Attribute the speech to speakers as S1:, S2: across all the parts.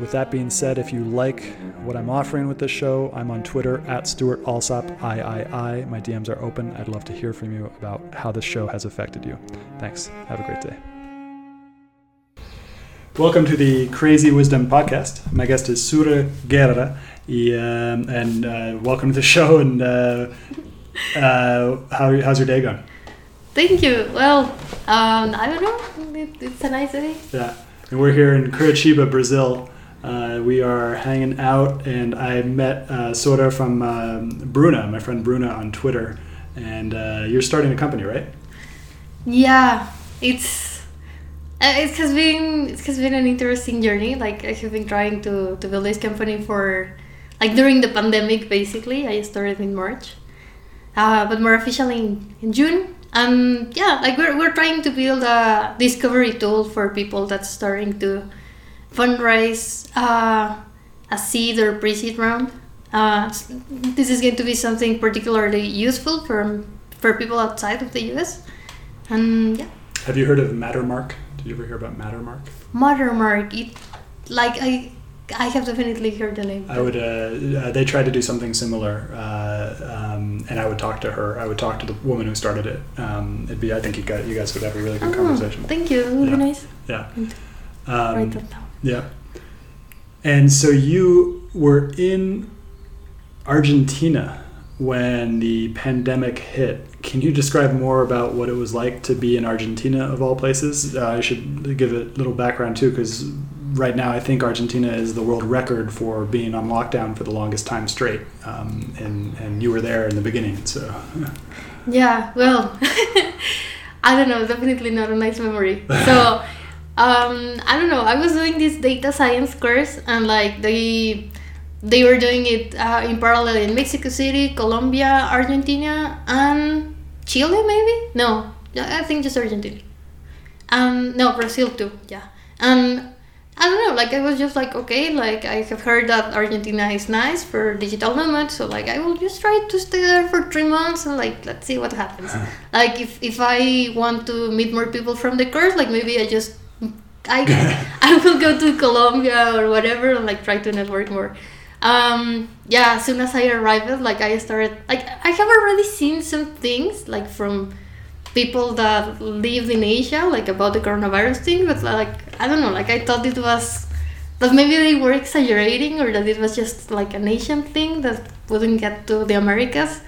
S1: with that being said, if you like what I'm offering with this show, I'm on Twitter at Stewart Alsop III. My DMs are open. I'd love to hear from you about how this show has affected you. Thanks. Have a great day. Welcome to the Crazy Wisdom Podcast. My guest is Sura Guerra, um, and uh, welcome to the show. And uh, uh, how, how's your day going?
S2: Thank you. Well, um, I don't know. It, it's a nice day.
S1: Yeah, and we're here in Curitiba, Brazil. Uh, we are hanging out, and I met uh, Sora from um, Bruna, my friend Bruna, on Twitter. And uh, you're starting a company, right?
S2: Yeah, it's uh, it has been it has been an interesting journey. Like I have been trying to to build this company for like during the pandemic. Basically, I started in March, uh, but more officially in, in June. And yeah, like we're we're trying to build a discovery tool for people that's starting to fundraise uh, a seed or pre-seed round. Uh, this is going to be something particularly useful for for people outside of the US. And yeah.
S1: Have you heard of Mattermark? Did you ever hear about Mattermark?
S2: Mattermark, it like I I have definitely heard the name.
S1: I would. Uh, uh, they tried to do something similar, uh, um, and I would talk to her. I would talk to the woman who started it. Um, it'd be. I think you got you guys would have a really good oh, conversation.
S2: Thank you. It would
S1: yeah.
S2: be nice.
S1: Yeah. Um, down. Yeah. And so you were in Argentina when the pandemic hit. Can you describe more about what it was like to be in Argentina, of all places? Uh, I should give a little background too, because right now I think Argentina is the world record for being on lockdown for the longest time straight. Um, and, and you were there in the beginning, so.
S2: yeah, well, I don't know, definitely not a nice memory. So um, I don't know. I was doing this data science course, and like they they were doing it uh, in parallel in Mexico City, Colombia, Argentina, and Chile. Maybe no, I think just Argentina. Um, no, Brazil too. Yeah, and I don't know. Like I was just like, okay, like I have heard that Argentina is nice for digital nomads, so like I will just try to stay there for three months and like let's see what happens. like if if I want to meet more people from the course, like maybe I just I I will go to Colombia or whatever and like try to network more. Um, yeah, as soon as I arrived, like I started like I have already seen some things like from people that lived in Asia, like about the coronavirus thing, but like I don't know, like I thought it was that maybe they were exaggerating or that it was just like an Asian thing that wouldn't get to the Americas.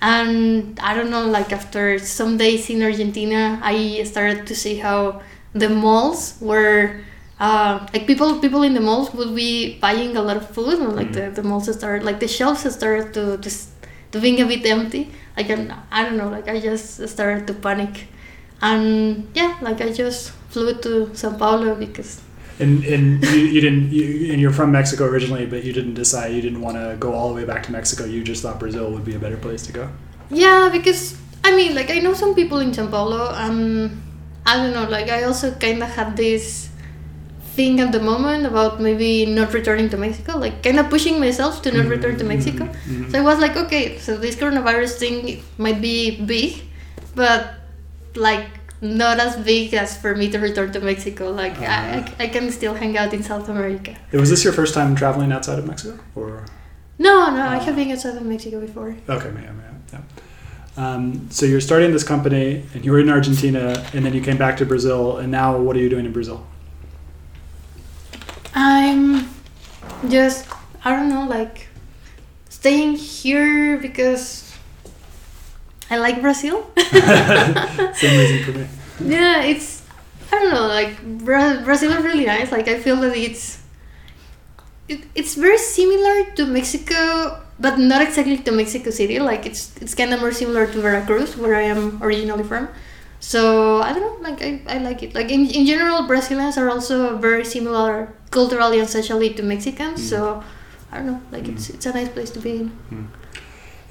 S2: And I don't know, like after some days in Argentina, I started to see how the malls were uh, like people people in the malls would be buying a lot of food and like mm. the, the malls started like the shelves started to just to being a bit empty. Like i don't know like i just started to panic. And yeah like i just flew to sao paulo because
S1: and and you, you didn't you, and you're from mexico originally but you didn't decide you didn't want to go all the way back to mexico. You just thought brazil would be a better place to go.
S2: Yeah because i mean like i know some people in sao paulo and I don't know, like I also kind of had this thing at the moment about maybe not returning to Mexico, like kind of pushing myself to not mm-hmm. return to Mexico. Mm-hmm. So I was like, okay, so this coronavirus thing might be big, but like not as big as for me to return to Mexico. Like uh-huh. I, I can still hang out in South America.
S1: Was this your first time traveling outside of Mexico, or?
S2: No, no, uh, I have been outside of Mexico before.
S1: Okay, yeah, yeah, yeah. Um, so you're starting this company, and you were in Argentina, and then you came back to Brazil, and now what are you doing in Brazil?
S2: I'm just I don't know, like staying here because I like Brazil.
S1: Same reason for me.
S2: yeah, it's I don't know, like Bra- Brazil is really nice. Like I feel that it's it, it's very similar to Mexico, but not exactly to Mexico City. Like it's it's kind of more similar to Veracruz, where I am originally from. So I don't know, like I, I like it. Like in, in general, Brazilians are also very similar culturally and socially to Mexicans.
S1: Mm.
S2: So I don't know, like it's it's a nice place to be in.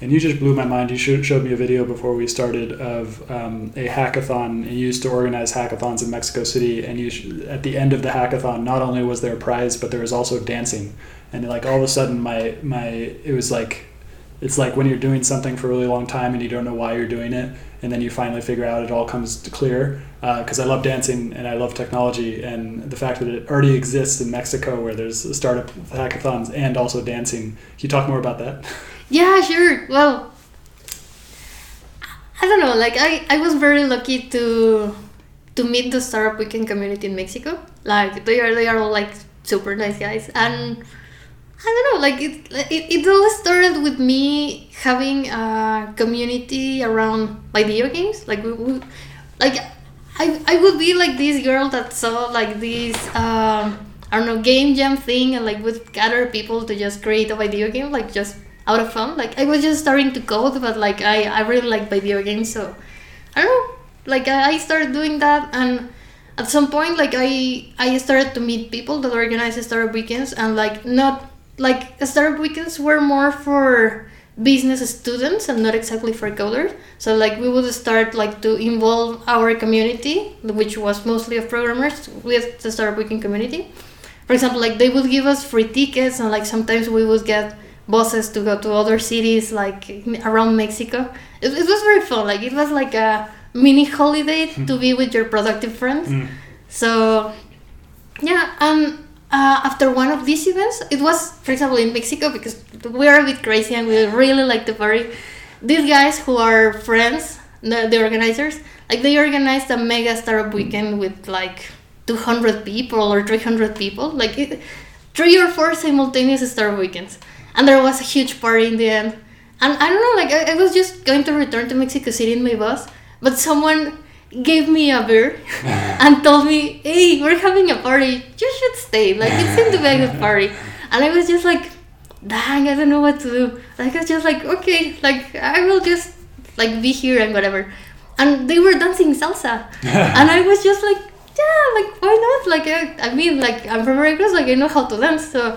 S1: And you just blew my mind. You showed me a video before we started of um, a hackathon. You used to organize hackathons in Mexico City, and you sh- at the end of the hackathon, not only was there a prize, but there was also dancing. And like all of a sudden, my my it was like it's like when you're doing something for a really long time and you don't know why you're doing it, and then you finally figure out it all comes to clear. Uh, because I love dancing and I love technology, and the fact that it already exists in Mexico, where there's startup hackathons and also dancing. Can you talk more about that?
S2: Yeah, sure. Well, I don't know. Like I, I was very lucky to to meet the startup weekend community in Mexico. Like they are they are all like super nice guys, and I don't know. Like it it, it all started with me having a community around my video games. Like we, we like I I would be like this girl that saw like this. Um, I don't know game jam thing and like would gather people to just create a video game like just out of fun. Like I was just starting to code, but like I, I really like video games, so I don't know. Like I, I started doing that, and at some point, like I I started to meet people that organize startup weekends, and like not like startup weekends were more for business students and not exactly for coders. So like we would start like to involve our community, which was mostly of programmers, with the startup weekend community. For example, like they would give us free tickets, and like sometimes we would get buses to go to other cities like around Mexico. It, it was very fun. Like it was like a mini holiday to be with your productive friends.
S1: Mm.
S2: So yeah, and uh, after one of these events, it was for example in Mexico because we are a bit crazy and we really like the party. These guys who are friends, the, the organizers, like they organized a mega startup weekend with like 200 people or 300 people, like it, three or four simultaneous startup weekends and there was a huge party in the end. And I don't know, like I, I, was just going to return to Mexico City in my bus, but someone gave me a beer and told me, "Hey, we're having a party. You should stay. Like it seemed to be a good party." And I was just like, "Dang, I don't know what to do." Like I was just like, "Okay, like I will just like be here and whatever." And they were dancing salsa, and I was just like, yeah, like why not? Like I, I mean, like I'm from Veracruz, like I know how to dance. So,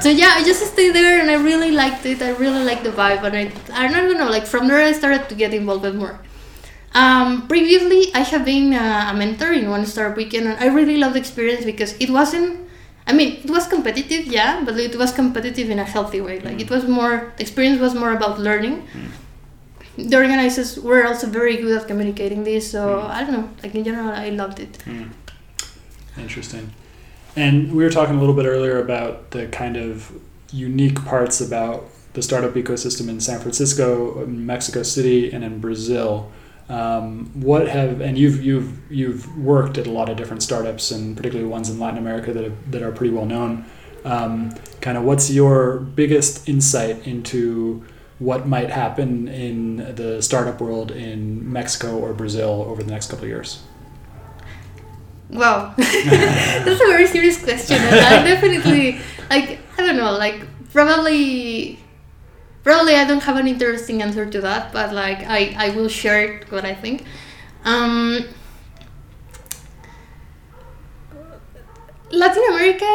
S2: so yeah, I just stayed there and I really liked it. I really liked the vibe, and I, I don't know, like from there I started to get involved more. Um, previously, I have been a, a mentor in one startup weekend, and I really loved the experience because it wasn't. I mean, it was competitive, yeah, but it was competitive in a healthy way. Like it was more, the experience was more about learning. The organizers were also very good at communicating this, so I don't know. Like in general, I loved it.
S1: Mm. Interesting. And we were talking a little bit earlier about the kind of unique parts about the startup ecosystem in San Francisco, Mexico City, and in Brazil. Um, what have and you've you've you've worked at a lot of different startups and particularly ones in Latin America that have, that are pretty well known. Um, kind of what's your biggest insight into what might happen in the startup world in Mexico or Brazil over the next couple of years?
S2: Wow, that's a very serious question, and I definitely like I don't know, like probably probably I don't have an interesting answer to that, but like I I will share what I think. Um, Latin America,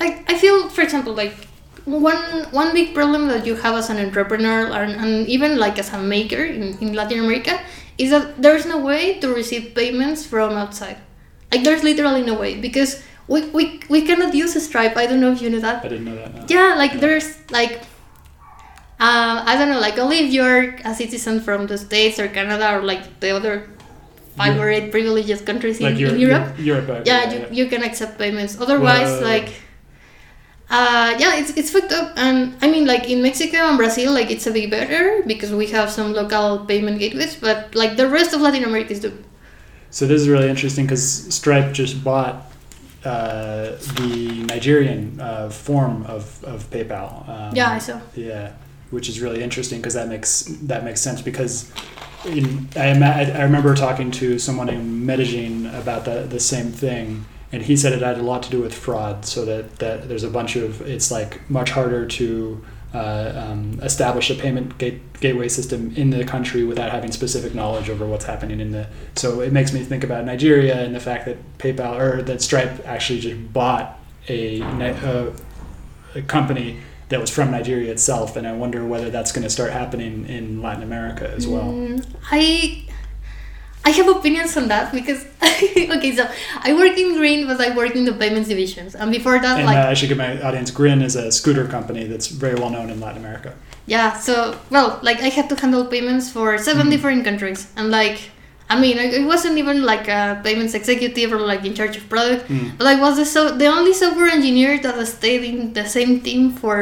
S2: I, I feel for example like one one big problem that you have as an entrepreneur and, and even like as a maker in, in Latin America is that there's no way to receive payments from outside. Like there's literally no way because we, we, we cannot use Stripe. I don't know if you know that.
S1: I didn't know that. No.
S2: Yeah, like there's like uh, I don't know, like only if you're a citizen from the States or Canada or like the other five or eight privileged countries in,
S1: Like Europe,
S2: in Europe.
S1: Europe, uh,
S2: Yeah, you, you can accept payments. Otherwise,
S1: Whoa.
S2: like uh, yeah, it's it's fucked up. And I mean, like in Mexico and Brazil, like it's a bit better because we have some local payment gateways. But like the rest of Latin America is doomed.
S1: So this is really interesting because Stripe just bought uh, the Nigerian uh, form of, of PayPal. Um,
S2: Yeah, I saw.
S1: Yeah, which is really interesting because that makes that makes sense because in, I, I remember talking to someone in Medellin about the, the same thing, and he said it had a lot to do with fraud. So that, that there's a bunch of it's like much harder to uh, um, establish a payment gate, gateway system in the country without having specific knowledge over what's happening in the. So it makes me think about Nigeria and the fact that PayPal or that Stripe actually just bought a, uh, a company that was from Nigeria itself, and I wonder whether that's going to start happening in Latin America as well.
S2: Mm, I I have opinions on that because okay, so I work in Grin, but I work in the payments divisions, and before that,
S1: And
S2: like
S1: uh, I should give my audience Grin is a scooter company that's very well known in Latin America.
S2: yeah, so well, like I had to handle payments for 7
S1: Mhm.
S2: different countries, and like I mean, I, I wasn't even like a payments executive or like in charge of product,
S1: Mm.
S2: but I was the so the only software engineer that stayed in the same team for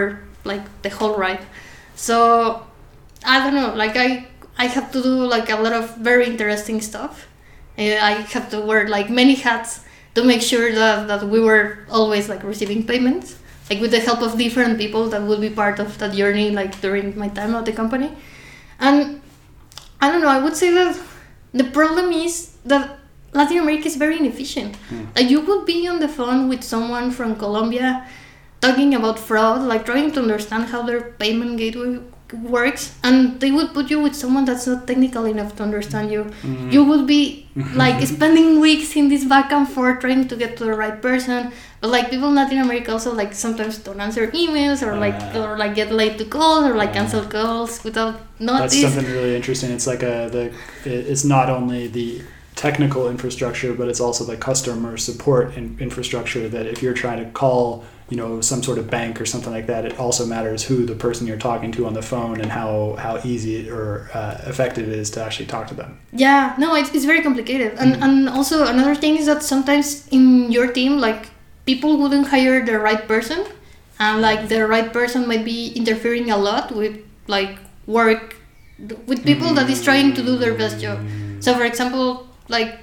S2: like the whole ride. So I don't know, like I I have to do like a lot of very interesting stuff. Uh, I have to wear like many hats to make sure that, that we were always like receiving payments, like with the help of different people that would be part of that journey, like during my time at the company. And I don't know, I would say that the problem is that Latin America is very inefficient. Hmm. Like you would be on the phone with someone from Colombia talking about fraud, like trying to understand how their payment gateway works, and they would put you with someone that's not technical enough to understand you. You would be like spending weeks in this back and forth trying to get to the right person. But like people in Latin America also like sometimes don't answer emails or like
S1: Ah.
S2: or like get late to calls or like
S1: Ah.
S2: cancel calls without
S1: That's something really interesting. It's like a the it's not only the technical infrastructure, but it's also the customer support in, infrastructure. That if you're trying to call, you know, some sort of bank or something like that, it also matters who the person you're talking to on the phone and how how easy or uh, effective it is to actually talk to them.
S2: Yeah, no, it's, it's very complicated. And, and also, another thing is that sometimes in your team, like, people wouldn't hire the right person. And, like, the right person might be interfering a lot with, like, work, with people that is trying to do their best job. So, for example, like,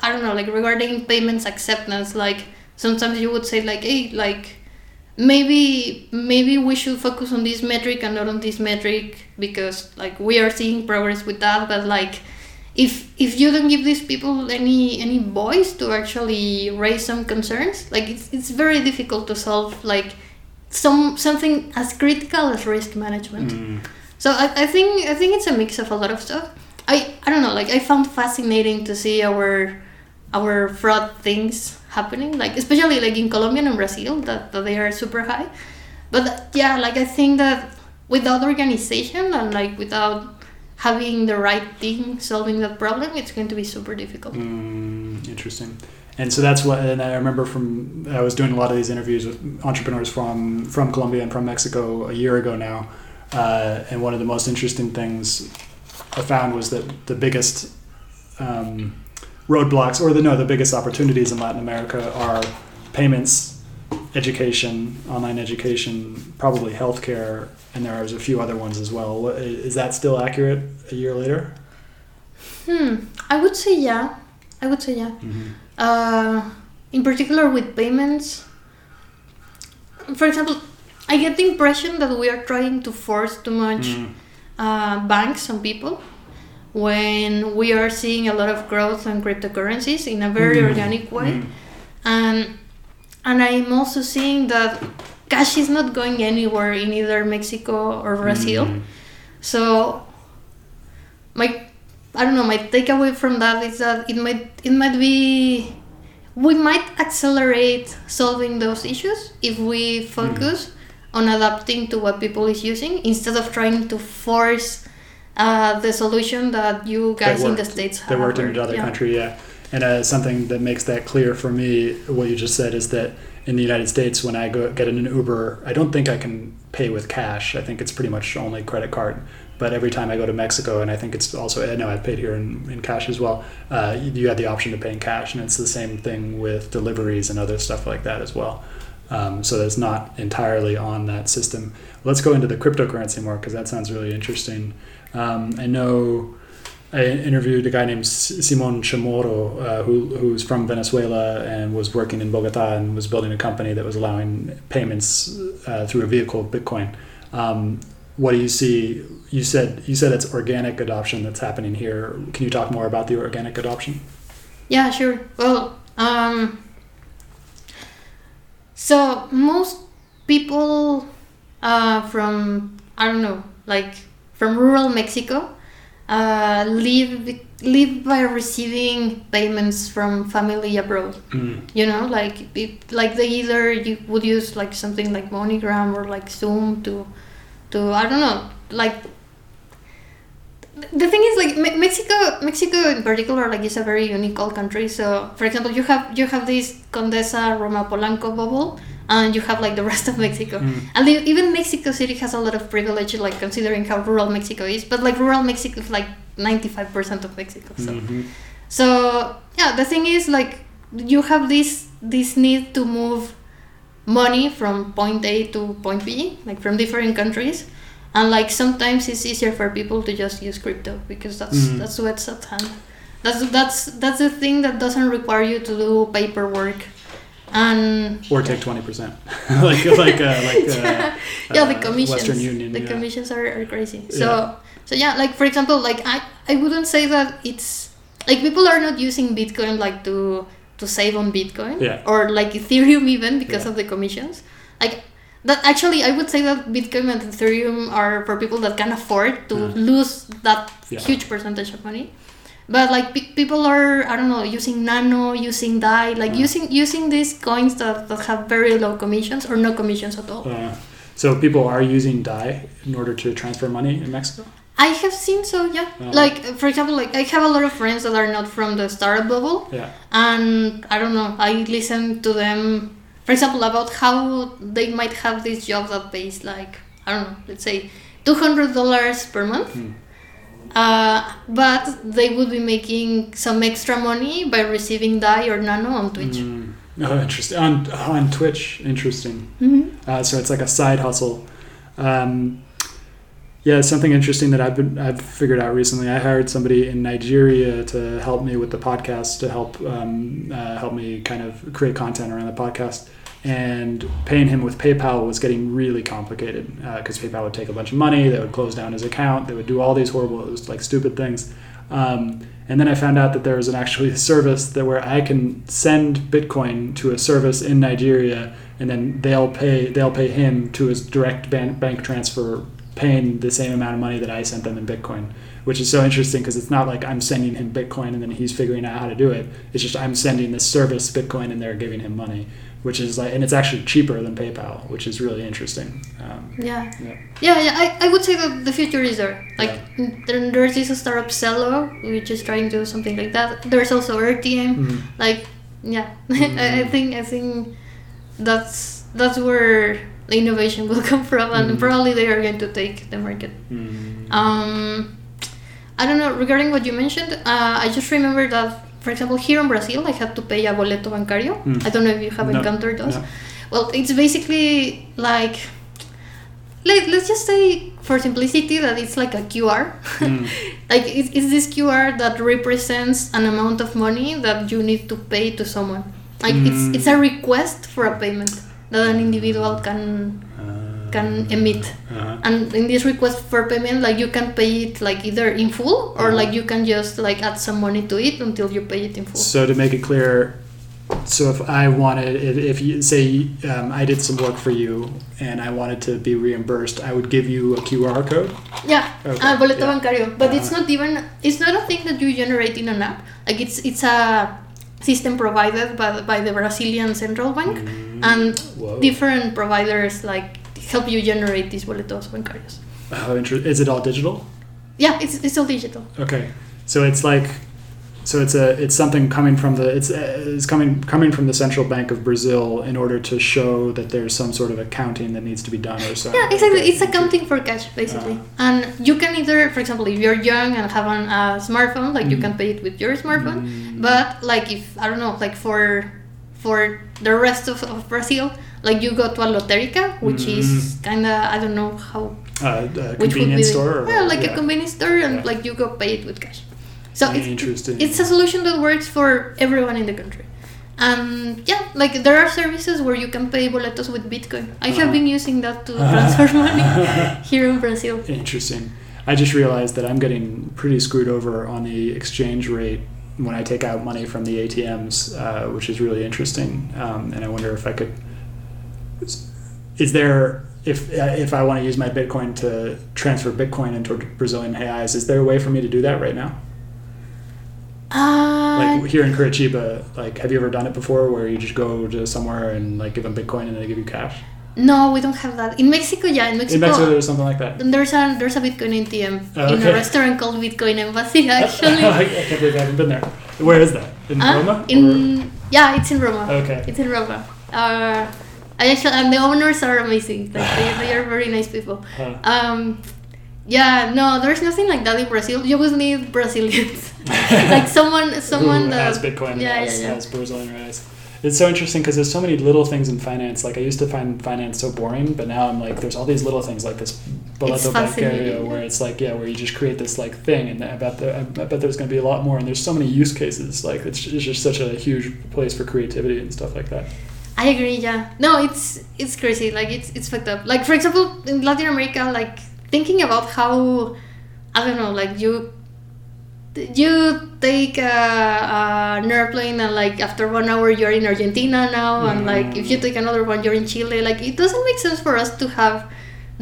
S2: I don't know, like, regarding payments acceptance, like, sometimes you would say, like, hey, like, maybe maybe we should focus on this metric and not on this metric because like we are seeing progress with that but like if if you don't give these people any any voice to actually raise some concerns like it's, it's very difficult to solve like some something as critical as risk management
S1: Mm.
S2: so I, I think I think it's a mix of a lot of stuff. I, I don't know, like I found fascinating to see our our fraud things happening, like especially like in Colombia and Brazil that, that they are super high. But yeah, like I think that without organization and like without having the right thing solving that problem, it's going to be super difficult.
S1: Mm, interesting. And so that's what, and I remember from I was doing a lot of these interviews with entrepreneurs from from Colombia and from Mexico a year ago now, uh, and one of the most interesting things I found was that the biggest um, roadblocks, or the no, the biggest opportunities in Latin America are payments, education, online education, probably healthcare, and there are a few other ones as well. Is that still accurate a year later?
S2: Hmm, I would say yeah. I would say yeah. Uh, in particular with payments. For example, I get the impression that we are trying to force too much
S1: Mm.
S2: uh, banks on people when we are seeing a lot of growth on cryptocurrencies in a very
S1: Mm.
S2: organic way.
S1: Mm.
S2: And and I'm also seeing that cash is not going anywhere in either Mexico or Brazil.
S1: Mm.
S2: So my I don't know, my takeaway from that is that it might it might be we might accelerate solving those issues if we focus on adapting to what people is using instead of trying to force uh, the solution that you guys in the states have.
S1: that worked in another
S2: yeah.
S1: country. Yeah, and uh, something that makes that clear for me, what you just said, is that in the United States, when I go get in an Uber, I don't think I can pay with cash. I think it's pretty much only credit card. But every time I go to Mexico, and I think it's also I know I've paid here in, in cash as well. Uh, you, you have the option to pay in cash, and it's the same thing with deliveries and other stuff like that as well. Um, so that's not entirely on that system. Let's go into the cryptocurrency more because that sounds really interesting. Um, I know I interviewed a guy named Simon Chamorro, uh, who, who's from Venezuela and was working in Bogota and was building a company that was allowing payments uh, through a vehicle, of Bitcoin. Um, what do you see? You said you said it's organic adoption that's happening here. Can you talk more about the organic adoption?
S2: Yeah, sure. Well, um, so most people uh, from I don't know, like from rural Mexico, uh, live live by receiving payments from family abroad.
S1: Mm.
S2: You know, like it, like they either you would use like something like MoneyGram or like Xoom to to I don't know, like the thing is like Me- Mexico Mexico in particular like is a very unique old country so for example you have you have this Condesa Roma Polanco bubble and you have like the rest of Mexico
S1: Mm.
S2: and even Mexico City has a lot of privilege like considering how rural Mexico is but like rural Mexico is like 95% of Mexico so
S1: Mhm.
S2: so yeah, the thing is like you have this this need to move money from point A to point B, like from different countries, and like sometimes it's easier for people to just use crypto because that's
S1: Mhm.
S2: that's what's at hand. That's that's that's the thing that doesn't require you to do paperwork, and
S1: Or take twenty percent, like like uh, like uh,
S2: yeah, the
S1: uh,
S2: commissions.
S1: Western Union.
S2: the
S1: yeah.
S2: commissions are, are crazy. So
S1: Yeah.
S2: so yeah, like for example, like I I wouldn't say that it's like people are not using Bitcoin like to to save on Bitcoin
S1: Yeah.
S2: or like Ethereum even because of the commissions. Like that actually I would say that Bitcoin and Ethereum are for people that can afford to
S1: Mm.
S2: lose that huge percentage of money. But like pe- people are I don't know using Nano, using Dai, like
S1: Mm.
S2: using using these coins that, that have very low commissions or no commissions at all.
S1: Uh, so people are using DAI in order to transfer money in Mexico.
S2: I have seen so yeah.
S1: Oh.
S2: Like for example, like I have a lot of friends that are not from the startup bubble,
S1: Yeah.
S2: and I don't know. I listen to them, for example, about how they might have this job that pays like I don't know, let's say two hundred dollars per month.
S1: Hmm.
S2: Uh, but they would be making some extra money by receiving Dai or Nano on Twitch.
S1: Mm. Oh, interesting. On on Twitch, interesting.
S2: Mm-hmm.
S1: Uh, so it's like a side hustle. Um, yeah, something interesting that I've been I've figured out recently. I hired somebody in Nigeria to help me with the podcast, to help um, uh, help me kind of create content around the podcast. And paying him with PayPal was getting really complicated because PayPal would take a bunch of money, they would close down his account, they would do all these horrible, was like stupid things. Um, and then I found out that there was an actually service that where I can send Bitcoin to a service in Nigeria, and then they'll pay they'll pay him to his direct bank, bank transfer, paying the same amount of money that I sent them in Bitcoin, which is so interesting because it's not like I'm sending him Bitcoin and then he's figuring out how to do it. It's just I'm sending this service Bitcoin and they're giving him money, which is like and it's actually cheaper than PayPal, which is really interesting. Um,
S2: Yeah.
S1: yeah.
S2: Yeah, yeah, I, I would say that the future is there. Like, there, there's this startup Celo, which is trying to do something like that. There's also Airtm.
S1: Mhm.
S2: Like, yeah, I, I think I think that's that's where the innovation will come from, and
S1: Mhm.
S2: probably they are going to take the market.
S1: Mm.
S2: Um, I don't know. Regarding what you mentioned, uh, I just remember that, for example, here in Brazil, I had to pay a boleto bancario.
S1: Mm.
S2: I don't know if you have
S1: No,
S2: encountered those.
S1: no.
S2: Well, it's basically like, let, let's just say for simplicity that it's like a QR.
S1: Mm.
S2: like it's, it's this QR that represents an amount of money that you need to pay to someone. Like
S1: Mm.
S2: it's it's a request for a payment that an individual can
S1: Uh,
S2: can emit
S1: uh-huh.
S2: and in this request for payment like you can pay it like either in full or
S1: Uh-huh.
S2: like you can just like add some money to it until you pay it in full
S1: So to make it clear, so if I wanted, if, if you say um, I did some work for you and I wanted to be reimbursed, I would give you a QR code.
S2: yeah
S1: Okay,
S2: uh, boleto
S1: yeah.
S2: bancario but it's
S1: Uh-huh.
S2: not even it's not a thing that you generate in an app like it's it's a system provided by, the- by the brazilian central bank
S1: Mm,
S2: and
S1: whoa.
S2: different providers like help you generate these boletos bancarios
S1: How inter- is it all digital?
S2: yeah it's, it's all digital
S1: Okay, so it's like, so it's a it's something coming from the it's uh, it's coming coming from the central bank of Brazil in order to show that there's some sort of accounting that needs to be done or something.
S2: Yeah, exactly. It's accounting for cash, basically.
S1: Uh-huh.
S2: And you can either, for example, if you're young and have a smartphone, like you
S1: Mhm.
S2: can pay it with your smartphone.
S1: Mm.
S2: But like if I don't know, like for for the rest of, of Brazil, like you go to a loterica, which is
S1: Mm.
S2: kind of I don't know how
S1: Uh, a
S2: which would
S1: convenience
S2: be
S1: store. Or,
S2: yeah, like
S1: yeah.
S2: a convenience store, and
S1: Yeah.
S2: like you go pay it with cash. So it's,
S1: Interesting.
S2: it's a solution that works for everyone in the country. And yeah, like there are services where you can pay boletos with Bitcoin. I have
S1: Uh-huh.
S2: been using that to transfer money here in Brazil.
S1: Interesting. I just realized that I'm getting pretty screwed over on the exchange rate when I take out money from the ATMs, uh, which is really interesting. Um, and I wonder if I could. Is there if uh, if I want to use my Bitcoin to transfer Bitcoin into Brazilian reais, is there a way for me to do that right now?
S2: Uh,
S1: Like here in Curitiba, like have you ever done it before, where you just go to somewhere and like give them Bitcoin and they give you cash?
S2: no, we don't have that. In Mexico, yeah, in Mexico,
S1: In Mexico, there's something like that.
S2: there's a there's a Bitcoin ATM
S1: Oh,
S2: in a restaurant called Bitcoin Embassy. Actually,
S1: I can't believe I haven't been there. Where is that? In
S2: Huh?
S1: Roma?
S2: In
S1: Or-
S2: yeah, it's in Roma.
S1: Okay.
S2: It's in Roma. Uh, I actually, and the owners are amazing. Like they, they are very nice people.
S1: Huh.
S2: Um, yeah, no, there's nothing like that in Brazil. You would need Brazilians, like someone, someone
S1: Who
S2: that
S1: has Bitcoin
S2: Yeah,
S1: has,
S2: yeah, yeah.
S1: has Brazilian reais. It's so interesting because there's so many little things in finance. Like I used to find finance so boring, but now I'm like, there's all these little things like this boleto bancario where it's like, yeah, where you just create this like thing, and I bet the, I bet there's going to be a lot more. And there's so many use cases. Like it's, it's just such a huge place for creativity and stuff like that.
S2: I agree. Yeah. No, it's it's crazy. Like it's it's fucked up. Like for example, in Latin America, like thinking about how I don't know, like you you take a, a, an airplane and like after one hour you're in Argentina now, and like if you take another one you're in Chile. Like it doesn't make sense for us to have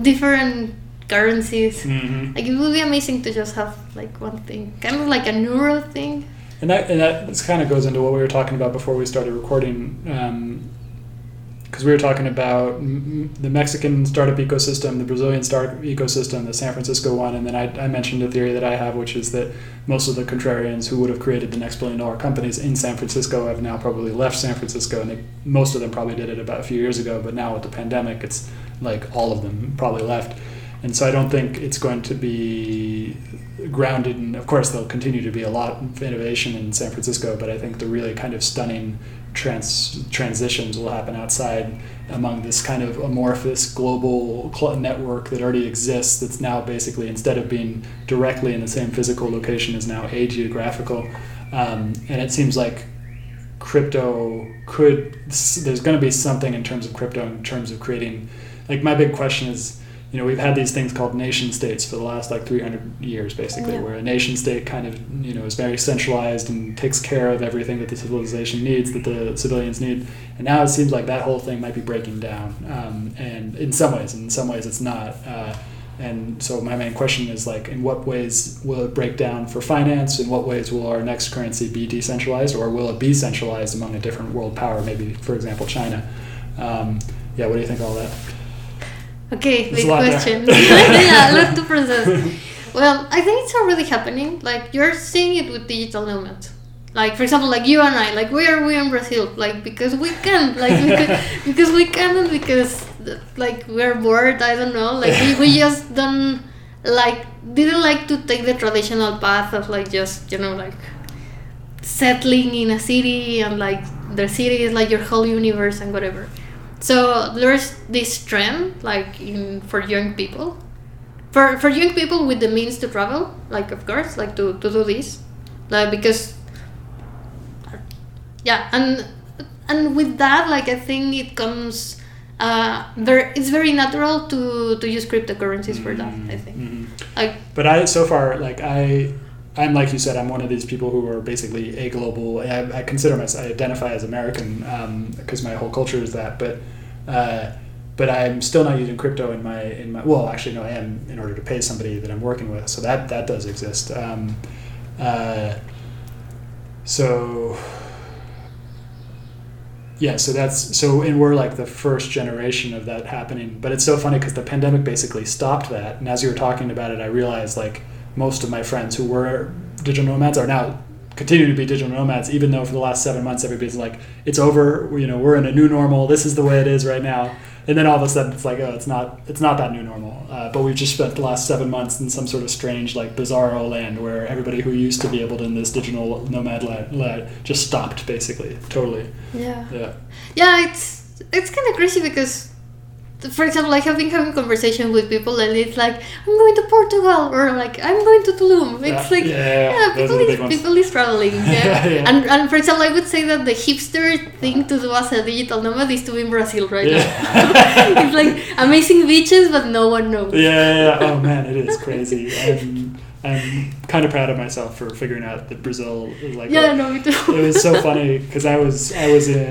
S2: different currencies.
S1: Mm-hmm.
S2: Like it would be amazing to just have like one thing, kind of like a neural thing.
S1: And that and that kind of goes into what we were talking about before we started recording, because we were talking about m- the Mexican startup ecosystem, the Brazilian startup ecosystem, the San Francisco one, and then I, I mentioned a theory that I have, which is that most of the contrarians who would have created the next billion dollar companies in San Francisco have now probably left San Francisco, and they, most of them probably did it about a few years ago, but now with the pandemic, it's like all of them probably left. And so I don't think it's going to be grounded in, of course, there'll continue to be a lot of innovation in San Francisco, but I think the really kind of stunning trans- transitions will happen outside among this kind of amorphous global network that already exists that's now basically, instead of being directly in the same physical location, is now a geographical. Um, and it seems like crypto could, there's going to be something in terms of crypto, in terms of creating, like, my big question is, you know, we've had these things called nation states for the last like 300 years, basically,
S2: Yeah.
S1: where a nation state kind of, you know, is very centralized and takes care of everything that the civilization needs, that the civilians need. And now it seems like that whole thing might be breaking down. Um, and in some ways, in some ways, it's not. Uh, and so my main question is like, in what ways will it break down for finance? In what ways will our next currency be decentralized, or will it be centralized among a different world power? Maybe, for example, China. Um, yeah, what do you think of all that?
S2: Okay, big question. yeah, a lot to process. Well, I think it's already happening. Like you're seeing it with digital nomads. Like for example, like you and I, like we are we in Brazil, like because we can, like because, because we can, and because like we're bored. I don't know, like we, we just don't like didn't like to take the traditional path of like just you know like settling in a city and like the city is like your whole universe and whatever. So there's this trend like in for young people. For for young people with the means to travel, like of course, like to, to do this. Like because yeah, and and with that like I think it comes uh there it's very natural to to use cryptocurrencies for that, I think.
S1: Mhm.
S2: Like
S1: But I, so far, like I, I'm like you said, I'm one of these people who are basically a global. I, I consider myself, I identify as American because my whole culture is that. But, uh, but I'm still not using crypto in my in my. Well, actually, no, I am in order to pay somebody that I'm working with. So that that does exist. Um, uh, so. Yeah, so that's so, and we're like the first generation of that happening. But it's so funny because the pandemic basically stopped that. And as you were talking about it, I realized like most of my friends who were digital nomads are now continue to be digital nomads, even though for the last seven months everybody's like, it's over. You know, we're in a new normal. This is the way it is right now. And then all of a sudden it's like, oh, it's not. It's not that new normal. Uh, but we've just spent the last seven months in some sort of strange, like bizarro land where everybody who used to be able to in this digital nomad land, land just stopped basically, totally.
S2: yeah.
S1: Yeah.
S2: Yeah, it's it's kind of crazy because for example, I have been having conversation with people, and it's like I'm going to Portugal, or like I'm going to Tulum. It's
S1: Yeah,
S2: like
S1: yeah,
S2: yeah,
S1: those
S2: people
S1: are
S2: is, people is traveling. Yeah.
S1: Yeah.
S2: And and for example, I would say that the hipster thing to do as a digital nomad is to be in Brazil right
S1: Yeah.
S2: now. it's like amazing beaches, but no one knows.
S1: Yeah, yeah, yeah. Oh man, it is crazy. I'm, I'm kind of proud of myself for figuring out that Brazil is like.
S2: Yeah, no, me too.
S1: it was so funny because I was I was in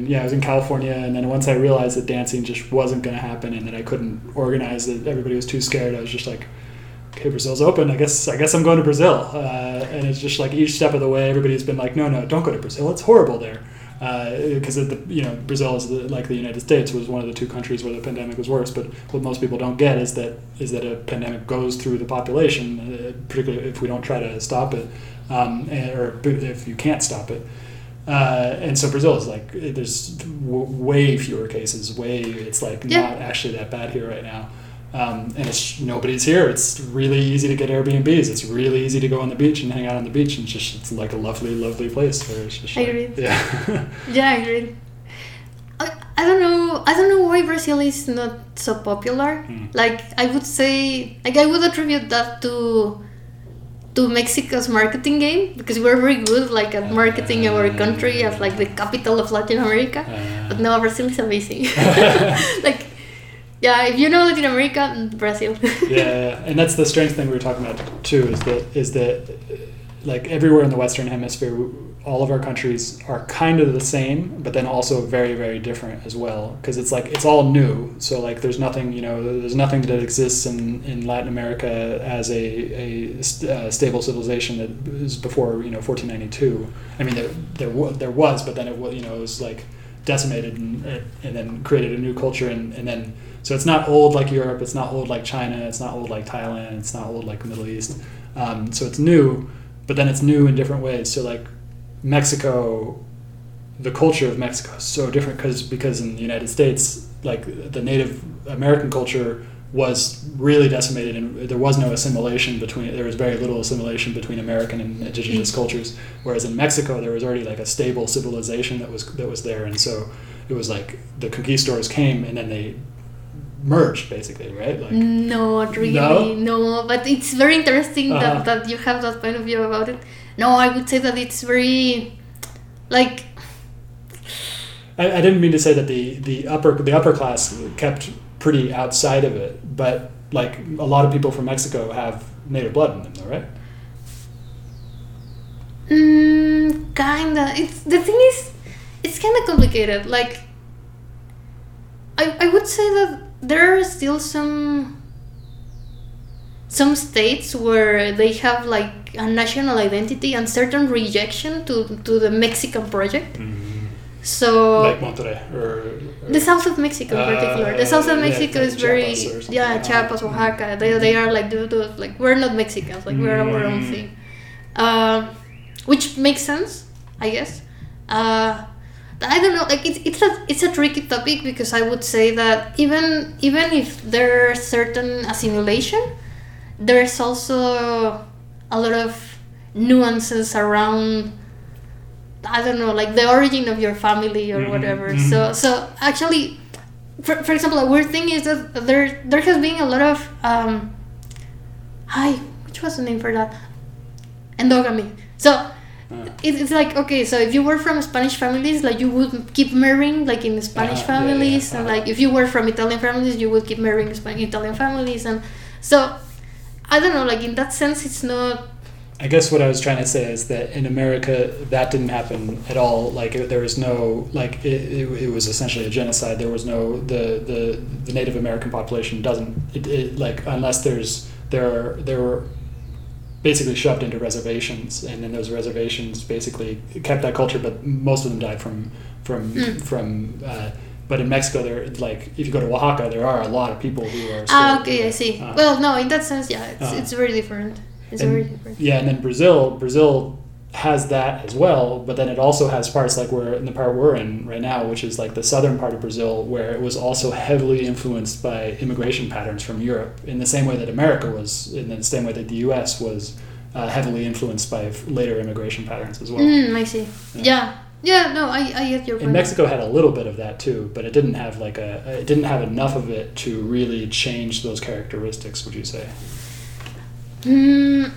S1: yeah I was in California and then once I realized that dancing just wasn't going to happen and that I couldn't organize it everybody was too scared I was just like okay Brazil's open. I guess I guess I'm going to Brazil. Uh, and it's just like each step of the way everybody's been like no no don't go to Brazil. It's horrible there. Because the you know Brazil is the, like the United States was one of the two countries where the pandemic was worse but what most people don't get is that is that a pandemic goes through the population uh, particularly if we don't try to stop it um, and, or if you can't stop it uh, and so Brazil is like there's w- way fewer cases. Way it's like
S2: Yeah.
S1: not actually that bad here right now. Um, and it's nobody's here. It's really easy to get Airbnbs. It's really easy to go on the beach and hang out on the beach, and just it's like a lovely, lovely place. Where it's just
S2: I
S1: like-
S2: agree.
S1: Yeah,
S2: Yeah, I agree. I, I don't know. I don't know why Brazil is not so popular.
S1: Mm.
S2: Like I would say, like I would attribute that to to Mexico's marketing game because we're very good like at marketing our country as like the capital of Latin America.
S1: Uh,
S2: But now Brazil is amazing. like, yeah, if you know Latin America, Brazil.
S1: yeah, yeah, and that's the strange thing we were talking about too. Is that is that like everywhere in the Western Hemisphere, all of our countries are kind of the same, but then also very very different as well. Because it's like it's all new. So like there's nothing you know there's nothing that exists in, in Latin America as a a uh, stable civilization that was before you know 1492. I mean there there, wa- there was, but then it was you know it was like decimated and, and then created a new culture and, and then so it's not old like Europe, it's not old like China, it's not old like Thailand, it's not old like the Middle East. Um, so it's new, but then it's new in different ways. So like Mexico, the culture of Mexico is so different because because in the United States, like the Native American culture was really decimated and there was no assimilation between there was very little assimilation between American and indigenous mm. cultures. Whereas in Mexico there was already like a stable civilization that was that was there. And so it was like the conquistadors came and then they merged basically right like
S2: Not really,
S1: No?
S2: no? But it's very interesting
S1: Uh-huh.
S2: that, that you have that point of view about it. No, I would say that it's very, like,
S1: I, I didn't mean to say that the, the upper the upper class kept pretty outside of it, but like a lot of people from Mexico have native blood in them, though, right?
S2: mm, kinda. It's the thing is, it's kind of complicated. Like, I I would say that there are still some some states where they have like a national identity and certain rejection to to the Mexican project. So
S1: like Monterrey or, or
S2: The south of Mexico, in
S1: Uh,
S2: particular. The south of Mexico
S1: like
S2: is very
S1: Chiapas or something.
S2: yeah, Chiapas, Oaxaca. They, they are like the, like we're not Mexicans, like we're our own
S1: Mm.
S2: thing, uh, which makes sense, I guess. Uh, I don't know, like it's it's a it's a tricky topic because I would say that even even if there's certain assimilation, there's also a lot of nuances around I don't know, like the origin of your family or
S1: Mhm,
S2: whatever.
S1: mhm.
S2: So, so actually, for, for example, a weird thing is that there there has been a lot of um, hi, which was the name for that? Endogamy. So it, it's like okay, so if you were from Spanish families, like you would keep marrying like in Spanish
S1: Uh-huh, yeah, yeah,
S2: families, and
S1: uh-huh.
S2: like if you were from Italian families, you would keep marrying Span- Italian families, and so I don't know, like in that sense, it's not.
S1: I guess what I was trying to say is that in America that didn't happen at all. Like it, there was no like it, it, it was essentially a genocide. There was no the the, the Native American population doesn't it, it like unless there's there are there were basically shoved into reservations and then those reservations basically kept that culture but most of them died from from
S2: Mm.
S1: from uh, but in Mexico there like if you go to Oaxaca there are a lot of people who are
S2: Ah, okay, I see.
S1: uh,
S2: well, no, in that sense, yeah, it's,
S1: Uh-huh.
S2: it's very different. It's
S1: And-
S2: very different.
S1: Yeah, and then Brazil, Brazil has that as well, but then it also has parts like we're in the part we're in right now, which is like the southern part of Brazil, where it was also heavily influenced by immigration patterns from Europe, in the same way that America was, in the same way that the U.S. was uh, heavily influenced by later immigration patterns as well.
S2: Mm, I see.
S1: Yeah.
S2: Yeah. Yeah, no, I, I get your
S1: And
S2: point.
S1: Mexico had a little bit of that too, but it didn't have like a it didn't have enough of it to really change those characteristics. Would you say?
S2: Mm,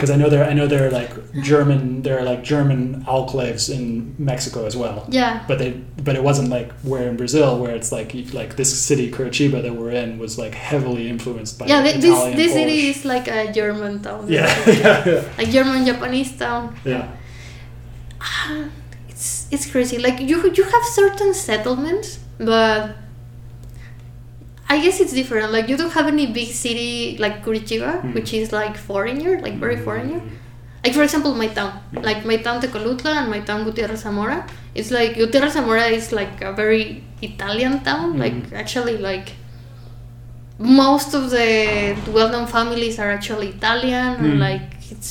S1: Because I know there I know there are like German there are like German enclaves in Mexico as well.
S2: yeah,
S1: But they but it wasn't like where in Brazil where it's like like this city Curitiba that we're in was like heavily influenced by
S2: yeah. th-
S1: Italian
S2: This this city is like a German town.
S1: yeah yeah yeah
S2: like German Japanese town.
S1: yeah
S2: Ah, It's it's crazy. Like you you have certain settlements, but I guess it's different. Like you don't have any big city like Curitiba,
S1: Mm.
S2: which is like foreigner, like very foreigner. Like for example, my town, like my town Tecolutla and my town Gutierrez Zamora. It's like Gutierrez Zamora is like a very Italian town. Like
S1: Mhm.
S2: actually, like most of the well-known families are actually Italian. And
S1: Mm.
S2: like it's,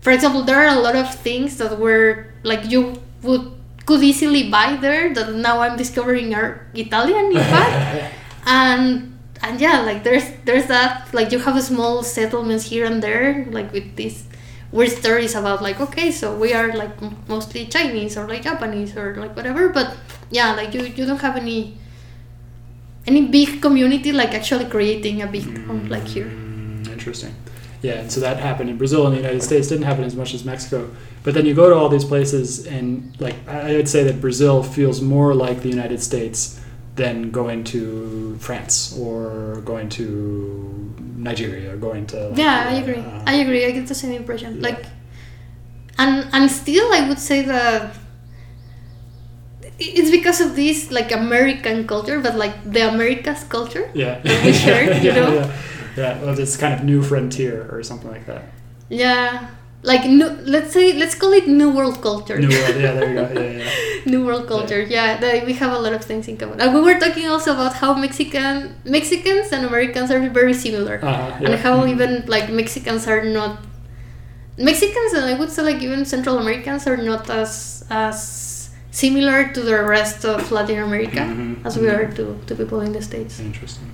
S2: for example, there are a lot of things that were like you would could easily buy there that now I'm discovering are Italian in fact and and yeah like there's there's that like you have small settlements here and there like with these weird stories about like okay so we are like mostly chinese or like japanese or like whatever but yeah like you you don't have any any big community like actually creating a big one like here
S1: Mm, Interesting. Yeah, and so that happened in Brazil and the United States. Didn't happen as much as Mexico. But then you go to all these places, and like I would say that Brazil feels more like the United States than going to France or going to Nigeria or going to. like,
S2: yeah i agree
S1: uh,
S2: i agree i get the same impression
S1: Yeah.
S2: like and and still i would say that it's because of this like american culture but like the americas culture
S1: yeah.
S2: that we shared, you
S1: yeah,
S2: know?
S1: Yeah, yeah. Well, this kind of new frontier or something like that.
S2: yeah like new, let's say let's call it new world culture
S1: New world. Yeah, there you go. Yeah, yeah.
S2: New world culture yeah, that we have a lot of things in common and we were talking also about how mexican mexicans and americans are very similar
S1: Uh-huh,
S2: and
S1: yeah.
S2: how even like Mexicans are not Mexicans and I would say like even Central Americans are not as as similar to the rest of Latin America
S1: Mhm,
S2: as we
S1: mhm.
S2: are to, to people in the states.
S1: Interesting.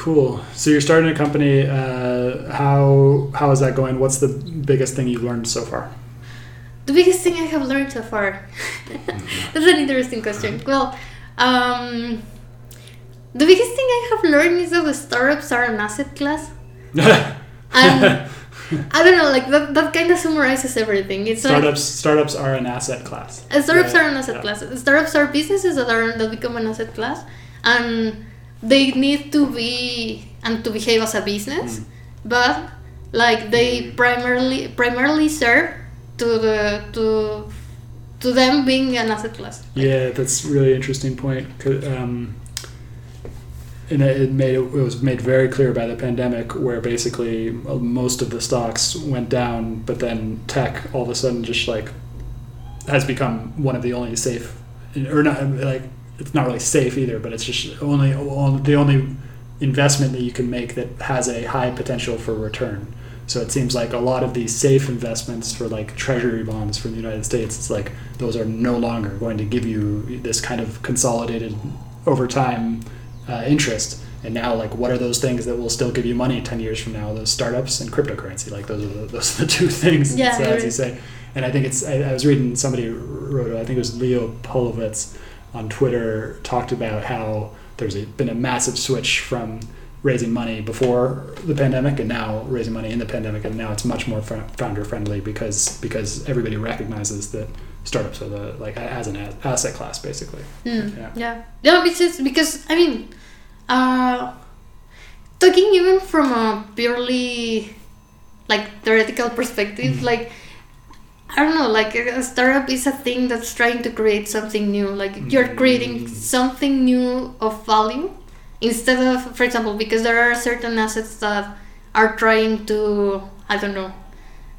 S1: Cool. So you're starting a company. Uh, how how is that going? What's the biggest thing you've learned so far?
S2: The biggest thing I have learned so far. That's an interesting question. Well, um, the biggest thing I have learned is that the startups are an asset class. And I don't know, like that, that kind of summarizes everything. It's like
S1: startups startups are an asset class.
S2: Uh, Startups
S1: Yeah,
S2: are an asset
S1: yeah.
S2: class. Startups are businesses that are that become an asset class, and they need to be and to behave as a business,
S1: Mm.
S2: but like they primarily primarily serve to the to to them being an asset class.
S1: Yeah, that's really interesting point. Um, and it it made it was made very clear by the pandemic, where basically uh, most of the stocks went down, but then tech all of a sudden just like has become one of the only safe, or not like it's not really safe either, but it's just only, the only investment that you can make that has a high potential for return. So it seems like a lot of these safe investments for like treasury bonds from the United States, it's like those are no longer going to give you this kind of consolidated over time uh, interest. And now, like, what are those things that will still give you money ten years from now? Those startups and cryptocurrency, like those are the, those are the two things.
S2: Yeah,
S1: so, as you say. And I think it's. I, I was reading somebody wrote. I think it was Leo Polovets on Twitter talked about how there's a, been a massive switch from raising money before the pandemic and now raising money in the pandemic and now it's much more founder friendly because because everybody recognizes that startups are the like as an asset class basically
S2: Mm,
S1: Yeah.
S2: yeah. yeah, because because I mean, uh, talking even from a purely like theoretical perspective,
S1: Mhm.
S2: like I don't know, like a startup is a thing that's trying to create something new. Like you're creating
S1: Mm.
S2: something new of value instead of, for example, because there are certain assets that are trying to, I don't know,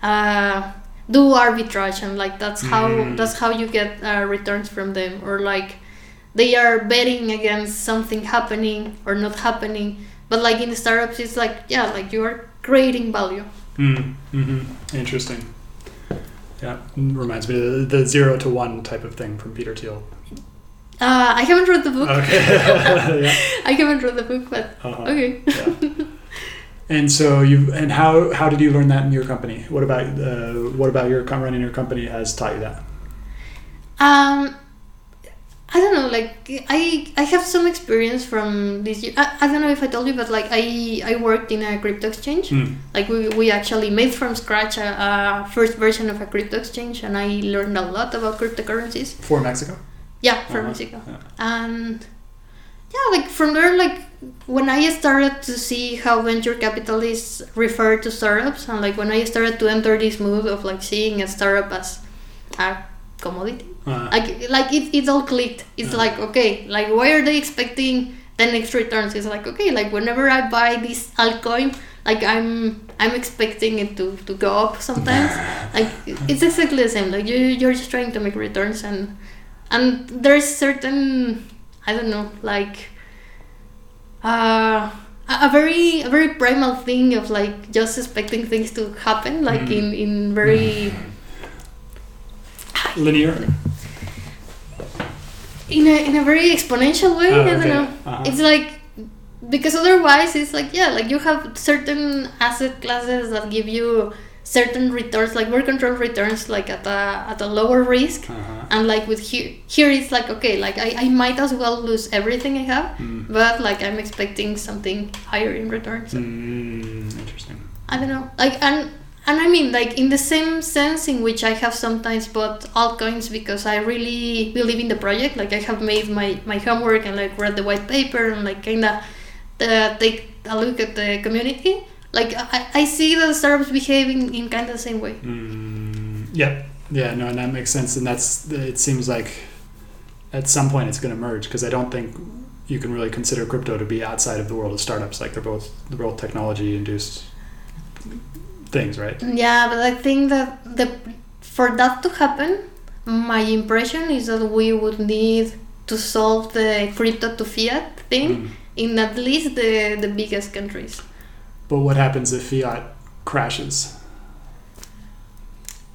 S2: uh, do arbitrage and like that's how
S1: Mm.
S2: that's how you get uh, returns from them or like they are betting against something happening or not happening but like in the startups it's like yeah like you are creating value
S1: mm, hmm interesting yeah reminds me of the, zero to one type of thing from peter thiel
S2: uh, i haven't read the book
S1: okay yeah.
S2: i haven't read the book but
S1: Uh-huh.
S2: okay
S1: yeah. And so you and how how did you learn that in your company? What about uh, what about your com- running your company has taught you that?
S2: Um, I don't know. Like I, I have some experience from this. year. I, I don't know if I told you, but like I, I worked in a crypto exchange.
S1: Mm.
S2: Like we, we actually made from scratch a, a first version of a crypto exchange, and I learned a lot about cryptocurrencies.
S1: For Mexico?
S2: Yeah, for
S1: Uh-huh.
S2: Mexico.
S1: Yeah.
S2: And yeah, like from there, like when I started to see how venture capitalists refer to startups, and like when I started to enter this mood of like seeing a startup as a commodity,
S1: Uh,
S2: like like it, it's all clicked. It's
S1: Yeah.
S2: like okay, like why are they expecting the next returns? It's like okay, like whenever I buy this altcoin, like I'm I'm expecting it to, to go up sometimes. like it's exactly the same. Like you you're just trying to make returns and and there's certain I don't know like uh a a very a very primal thing of like just expecting things to happen like
S1: Mm.
S2: in in very
S1: linear?
S2: In a in a very exponential way.
S1: Oh,
S2: I don't
S1: okay.
S2: know.
S1: Uh-huh.
S2: It's like because otherwise it's like yeah, like you have certain asset classes that give you certain returns, like more controlled returns, like at a at a lower risk.
S1: Uh-huh.
S2: And like with here, here it's like okay, like I, I might as well lose everything I have,
S1: Mm.
S2: but like I'm expecting something higher in return. So
S1: Mm, interesting.
S2: I don't know, like and and I mean like in the same sense in which I have sometimes bought altcoins because I really believe in the project. Like I have made my my homework and like read the white paper and like kinda uh, take a look at the community. Like I, I see the startups behaving in kind of the same way.
S1: Mm, yep. Yeah, no, and that makes sense. And that's, it seems like at some point it's going to merge because I don't think you can really consider crypto to be outside of the world of startups. Like they're both, they're both technology induced things, right?
S2: Yeah, but I think that the for that to happen, my impression is that we would need to solve the crypto to fiat thing
S1: Mm.
S2: in at least the the biggest countries.
S1: But what happens if fiat crashes?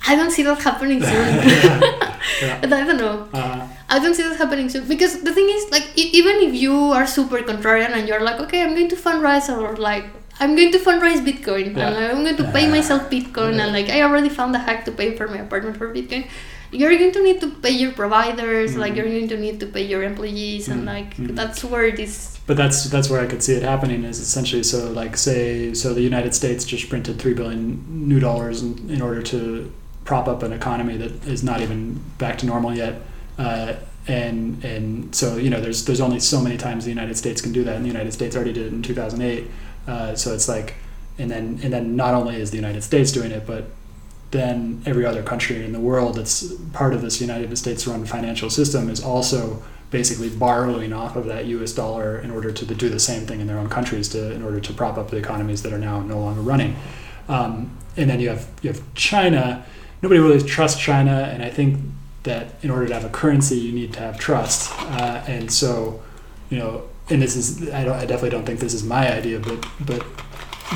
S2: I don't see that happening soon.
S1: Yeah.
S2: But I don't know.
S1: Uh,
S2: I don't see that happening soon because the thing is, like, e- even if you are super contrarian and you're like, okay, I'm going to fundraise or like, I'm going to fundraise Bitcoin
S1: Yeah.
S2: and I'm going to pay myself Bitcoin and like, I already found a hack to pay for my apartment for Bitcoin. You're going to need to pay your providers, like,
S1: Mhm.
S2: you're going to need to pay your employees, and
S1: Mhm.
S2: like,
S1: Mhm.
S2: that's where this.
S1: But that's that's where I could see it happening is essentially so like say so the United States just printed three billion new dollars in, in order to prop up an economy that is not even back to normal yet, uh, and and so you know there's there's only so many times the United States can do that, and the United States already did it in 2008. Uh, so it's like, and then and then not only is the United States doing it, but then every other country in the world that's part of this United States run financial system is also basically borrowing off of that US dollar in order to do the same thing in their own countries to in order to prop up the economies that are now no longer running. Um, and then you have you have China. Nobody really trusts China, and I think that in order to have a currency, you need to have trust. Uh, and so, you know, and this is I, I definitely don't think this is my idea, but but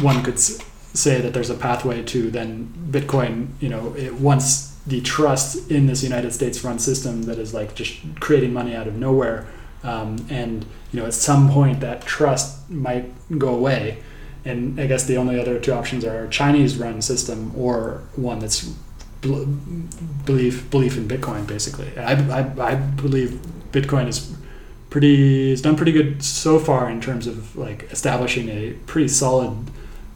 S1: one could say that there's a pathway to then Bitcoin. You know, it, once the trust in this United States run system that is like just creating money out of nowhere, um, and you know, at some point that trust might go away. And I guess the only other two options are a Chinese run system or one that's bel- belief belief in Bitcoin. Basically, I, I, I believe Bitcoin is pretty has done pretty good so far in terms of like establishing a pretty solid.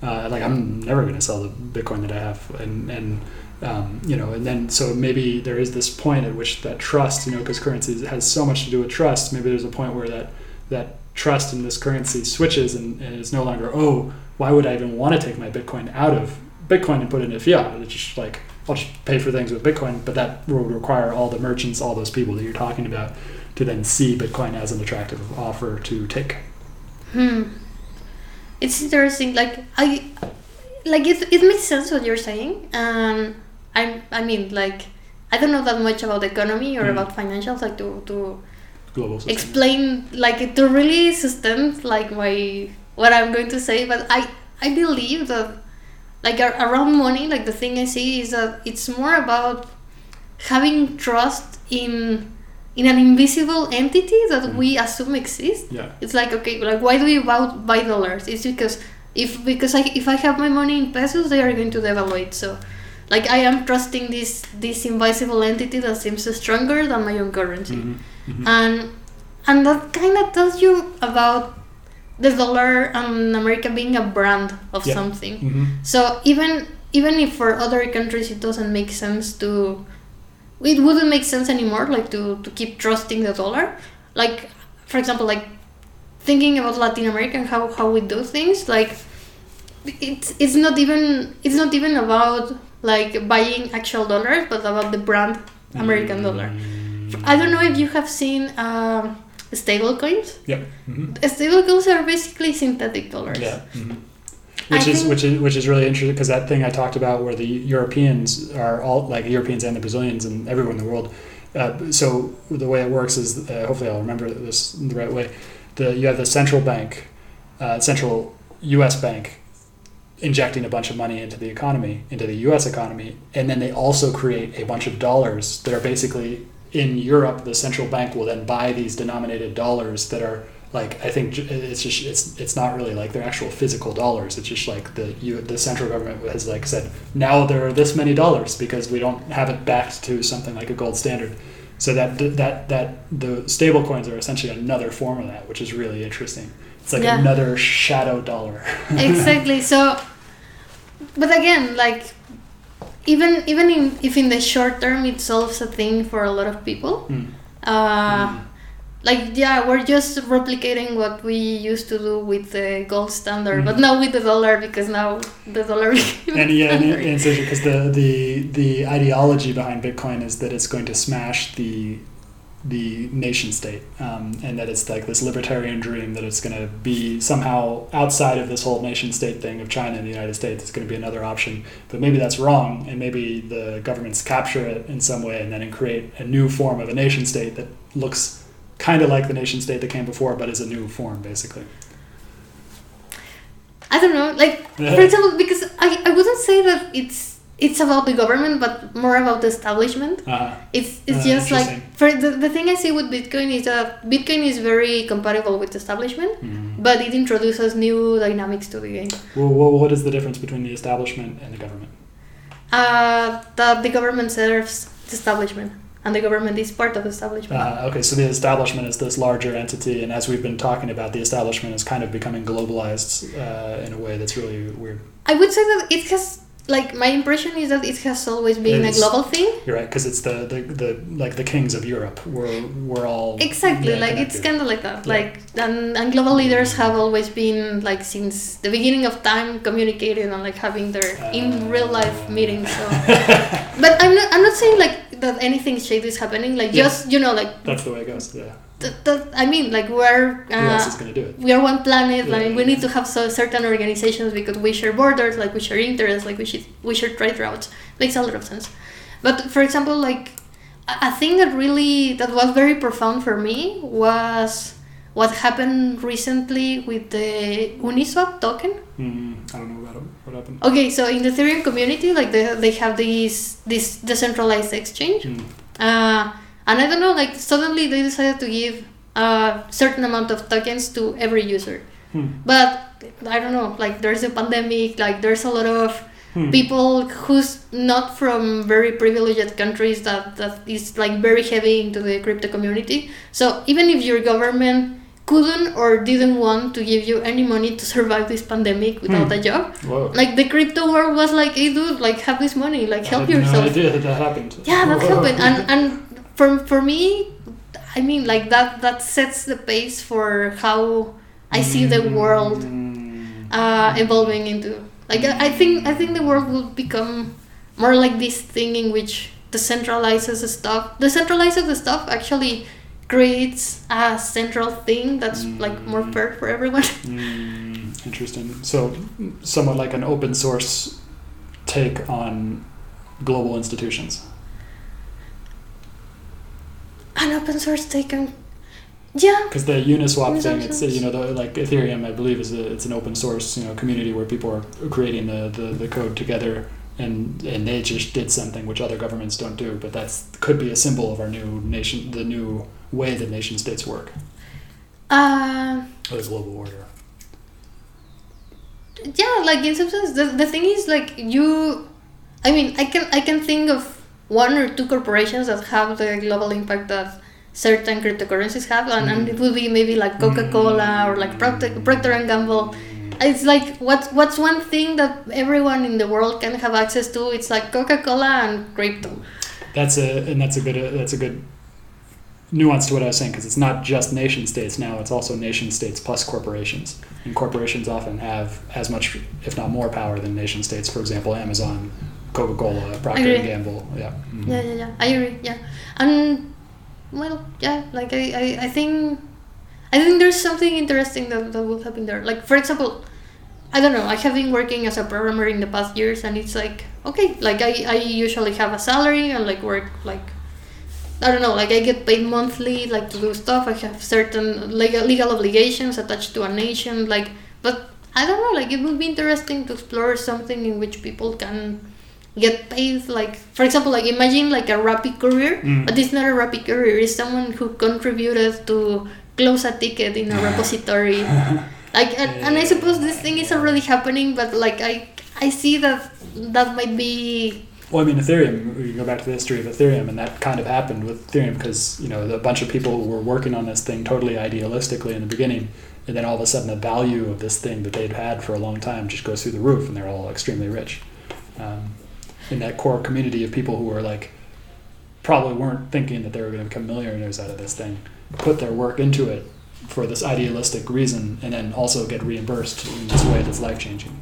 S1: Uh, like I'm never going to sell the Bitcoin that I have, and and um, you know, and then so maybe there is this point at which that trust, you know, because currency has so much to do with trust. Maybe there's a point where that that trust in this currency switches and, and it's no longer oh why would I even want to take my Bitcoin out of Bitcoin and put it into fiat? It's just like I'll just pay for things with Bitcoin, but that will require all the merchants, all those people that you're talking about, to then see Bitcoin as an attractive offer to take.
S2: Hmm. It's interesting. Like I, like it. It makes sense what you're saying. Um, I. I mean, like, I don't know that much about the economy or
S1: Mm.
S2: about financials, like to to
S1: Global system.
S2: explain, like to really sustain like my what I'm going to say. But I I believe that like around money, like the thing I see is that it's more about having trust in in an invisible entity that
S1: Mm.
S2: we assume exists
S1: Yeah.
S2: it's like okay, like why do we buy, buy dollars? It's because if because I if I have my money in pesos, they are going to devaluate. So like I am trusting this this invisible entity that seems stronger than my own currency,
S1: Mhm. Mhm.
S2: and and that kind of tells you about the dollar and America being a brand of
S1: Yeah.
S2: something.
S1: Mhm.
S2: So even even if for other countries it doesn't make sense to, it wouldn't make sense anymore. Like to to keep trusting the dollar. Like for example, like thinking about Latin America and how how we do things. Like it's it's not even it's not even about like buying actual dollars, but about the brand American dollar. I don't know if you have seen um, stable coins.
S1: Yep. Mhm.
S2: Stable coins are basically synthetic dollars.
S1: Yeah. Mhm. Which is which is which is really interesting because that thing I talked about where the Europeans are all like Europeans and the Brazilians and everyone in the world. Uh, so the way it works is uh, hopefully I'll remember this the right way. The you have the central bank, uh, central U.S. bank, injecting a bunch of money into the economy, into the U.S. economy, and then they also create a bunch of dollars that are basically in Europe. The central bank will then buy these denominated dollars that are like I think it's just it's it's not really like they're actual physical dollars. It's just like the you the central government has like said now there are this many dollars because we don't have it backed to something like a gold standard. So that that that the stable coins are essentially another form of that, which is really interesting. It's like
S2: Yeah.
S1: another shadow dollar.
S2: exactly so but again like even even in, if in the short term it solves a thing for a lot of people
S1: Mm.
S2: uh,
S1: Mm.
S2: Like yeah we're just replicating what we used to do with the gold standard
S1: Mm.
S2: but now with the dollar because now the dollar
S1: and yeah, and, and it's because the, the the ideology behind Bitcoin is that it's going to smash the the nation state, um, and that it's like this libertarian dream that it's going to be somehow outside of this whole nation state thing of China and the United States. It's going to be another option, but maybe that's wrong, and maybe the governments capture it in some way and then create a new form of a nation state that looks kind of like the nation state that came before, but is a new form, basically.
S2: i don't know like for example because I, I wouldn't say that it's it's about the government but more about the establishment
S1: Uh,
S2: It's it's
S1: Uh,
S2: just like for the, the thing I see with Bitcoin is that Bitcoin is very compatible with establishment,
S1: mm.
S2: but it introduces new dynamics to the game.
S1: well, well, what is the difference between the establishment and the government?
S2: Uh, that the government serves the establishment, and the government is part of the establishment.
S1: Uh, okay, so the establishment is this larger entity, and as we've been talking about, the establishment is kind of becoming globalized uh, in a way that's really weird.
S2: I would say that it has like my impression is that it has always been a global thing.
S1: You're right, because it's the, the, the like the kings of Europe. We're we're all
S2: Exactly,
S1: yeah,
S2: like it's kind of like that.
S1: Yeah.
S2: Like and, and global leaders have always been like since the beginning of time communicating and like having their in uh. real life meetings. So but I'm not I'm not saying like that anything shady is happening. Like
S1: Yeah.
S2: just you know like
S1: That's the way it goes. Yeah.
S2: Th- th- I mean like we're
S1: Who else is
S2: uh,
S1: gonna do it?
S2: we are one planet.
S1: Yeah,
S2: Like
S1: yeah,
S2: we
S1: yeah.
S2: need to have so certain organizations because we share borders. Like we share interests. Like we should we share trade routes. Makes a lot of sense. But for example, like a thing that really that was very profound for me was what happened recently with the Uniswap token.
S1: Mm, I don't know about it. What happened?
S2: Okay, so in the Ethereum community, like they, they have this this decentralized exchange,
S1: Mm.
S2: uh, and I don't know, like suddenly they decided to give a certain amount of tokens to every user.
S1: Hmm.
S2: But I don't know, like there's a pandemic, like there's a lot of
S1: Hmm.
S2: people who's not from very privileged countries that, that is like very heavy into the crypto community. So even if your government couldn't or didn't want to give you any money to survive this pandemic without
S1: Hmm.
S2: a job,
S1: Whoa.
S2: like the crypto world was like, hey dude, like have this money, like help
S1: I had
S2: yourself.
S1: No idea that that happened.
S2: Yeah, that
S1: Whoa.
S2: happened, and and for for me, I mean, like that that sets the pace for how I see the world
S1: Mm.
S2: uh, evolving into. Like I I think I think the world will become more like this thing in which decentralizes the stuff. Decentralizes the stuff actually creates a central thing that's like more fair for everyone.
S1: Mm, interesting. So, somewhat like an open source take on global institutions.
S2: An open source taken. Yeah,
S1: Because the Uniswap
S2: Uniswap
S1: thing, it's you know the, like Ethereum, I believe is a, it's an open source you know community where people are creating the, the, the code together, and and they just did something which other governments don't do. But that's could be a symbol of our new nation, the new way that nation states work,
S2: uh,
S1: or the global order.
S2: yeah like in some sense the, the thing is like you I mean, I can I can think of one or two corporations that have the global impact that certain cryptocurrencies have, and, and it would be maybe like Coca Cola or like Procter, Procter and Gamble. It's like what's what's one thing that everyone in the world can have access to? It's like Coca Cola and crypto.
S1: That's a and that's a good uh, that's a good nuance to what I was saying because it's not just nation states now; it's also nation states plus corporations. And corporations often have as much, if not more, power than nation states. For example, Amazon, Coca Cola, Procter and. Gamble. Yeah. Mhm.
S2: Yeah, yeah, yeah. I agree. Yeah, and well, yeah. Like I, I, I think, I think there's something interesting that, that will happen there. Like for example, I don't know. I have been working as a programmer in the past years, and it's like okay, like I, I usually have a salary and like work like. I don't know, like I get paid monthly, like to do stuff. I have certain legal legal obligations attached to a nation, like. But I don't know, like it would be interesting to explore something in which people can get paid like for example like imagine like a Rappi courier
S1: Mm.
S2: but it's not a Rappi courier it's someone who contributed to close a ticket in a repository like and, and i suppose this thing is already happening but like i i see that that might be
S1: Well, I mean, Ethereum. We go back to the history of Ethereum, and that kind of happened with Ethereum because you know a bunch of people were working on this thing totally idealistically in the beginning, and then all of a sudden the value of this thing that they'd had for a long time just goes through the roof, and they're all extremely rich. Um, in that core community of people who were like probably weren't thinking that they were going to become millionaires out of this thing, put their work into it for this idealistic reason, and then also get reimbursed in this way that's life changing.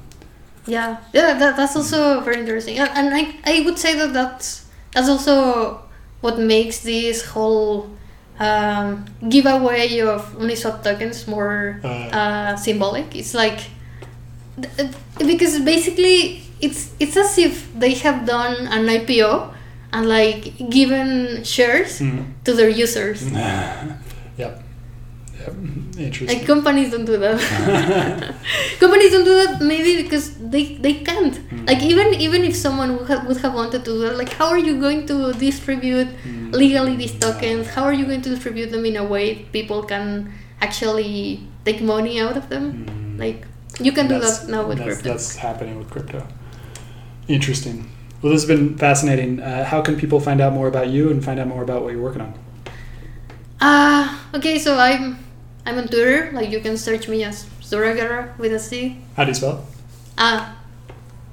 S2: yeah. Yeah that, that's also very interesting. And, and I, I would say that that's that's also what makes this whole um, giveaway of uniswap tokens more
S1: Uh,
S2: uh, symbolic. It's like th- because basically it's it's as if they have done an ipo and like given shares
S1: mm.
S2: to their users
S1: yep. Yep. Interesting.
S2: like companies don't do that companies don't do that maybe because they they can't
S1: Mm.
S2: like even even if someone would have, would have wanted to do that like how are you going to distribute
S1: Mm.
S2: legally these tokens how are you going to distribute them in a way people can actually take money out of them
S1: Mm.
S2: like you can do that now with
S1: that's,
S2: crypto
S1: That's happening with crypto. Interesting. Well, this has been fascinating. Uh, how can people find out more about you and find out more about what you're working on?
S2: uh okay so i'm i'm on twitter like you can search me as Zuragara with a c
S1: How do you spell
S2: Ah,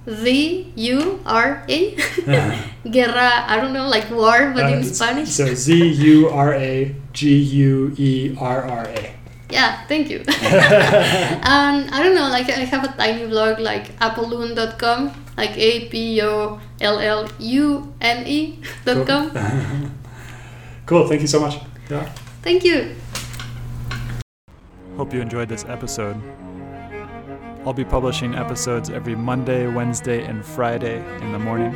S2: V U R A. Guerra, I don't know, like war, but
S1: Uh,
S2: in Spanish.
S1: So Z U R A G U E R R A.
S2: Yeah, thank you. and um, I don't know, like I have a tiny blog like apollune.com, like A P O L L U N E dot com.
S1: Cool. Thank you so much. Yeah.
S2: Thank you.
S1: Hope you enjoyed this episode. I'll be publishing episodes every Monday, Wednesday, and Friday in the morning.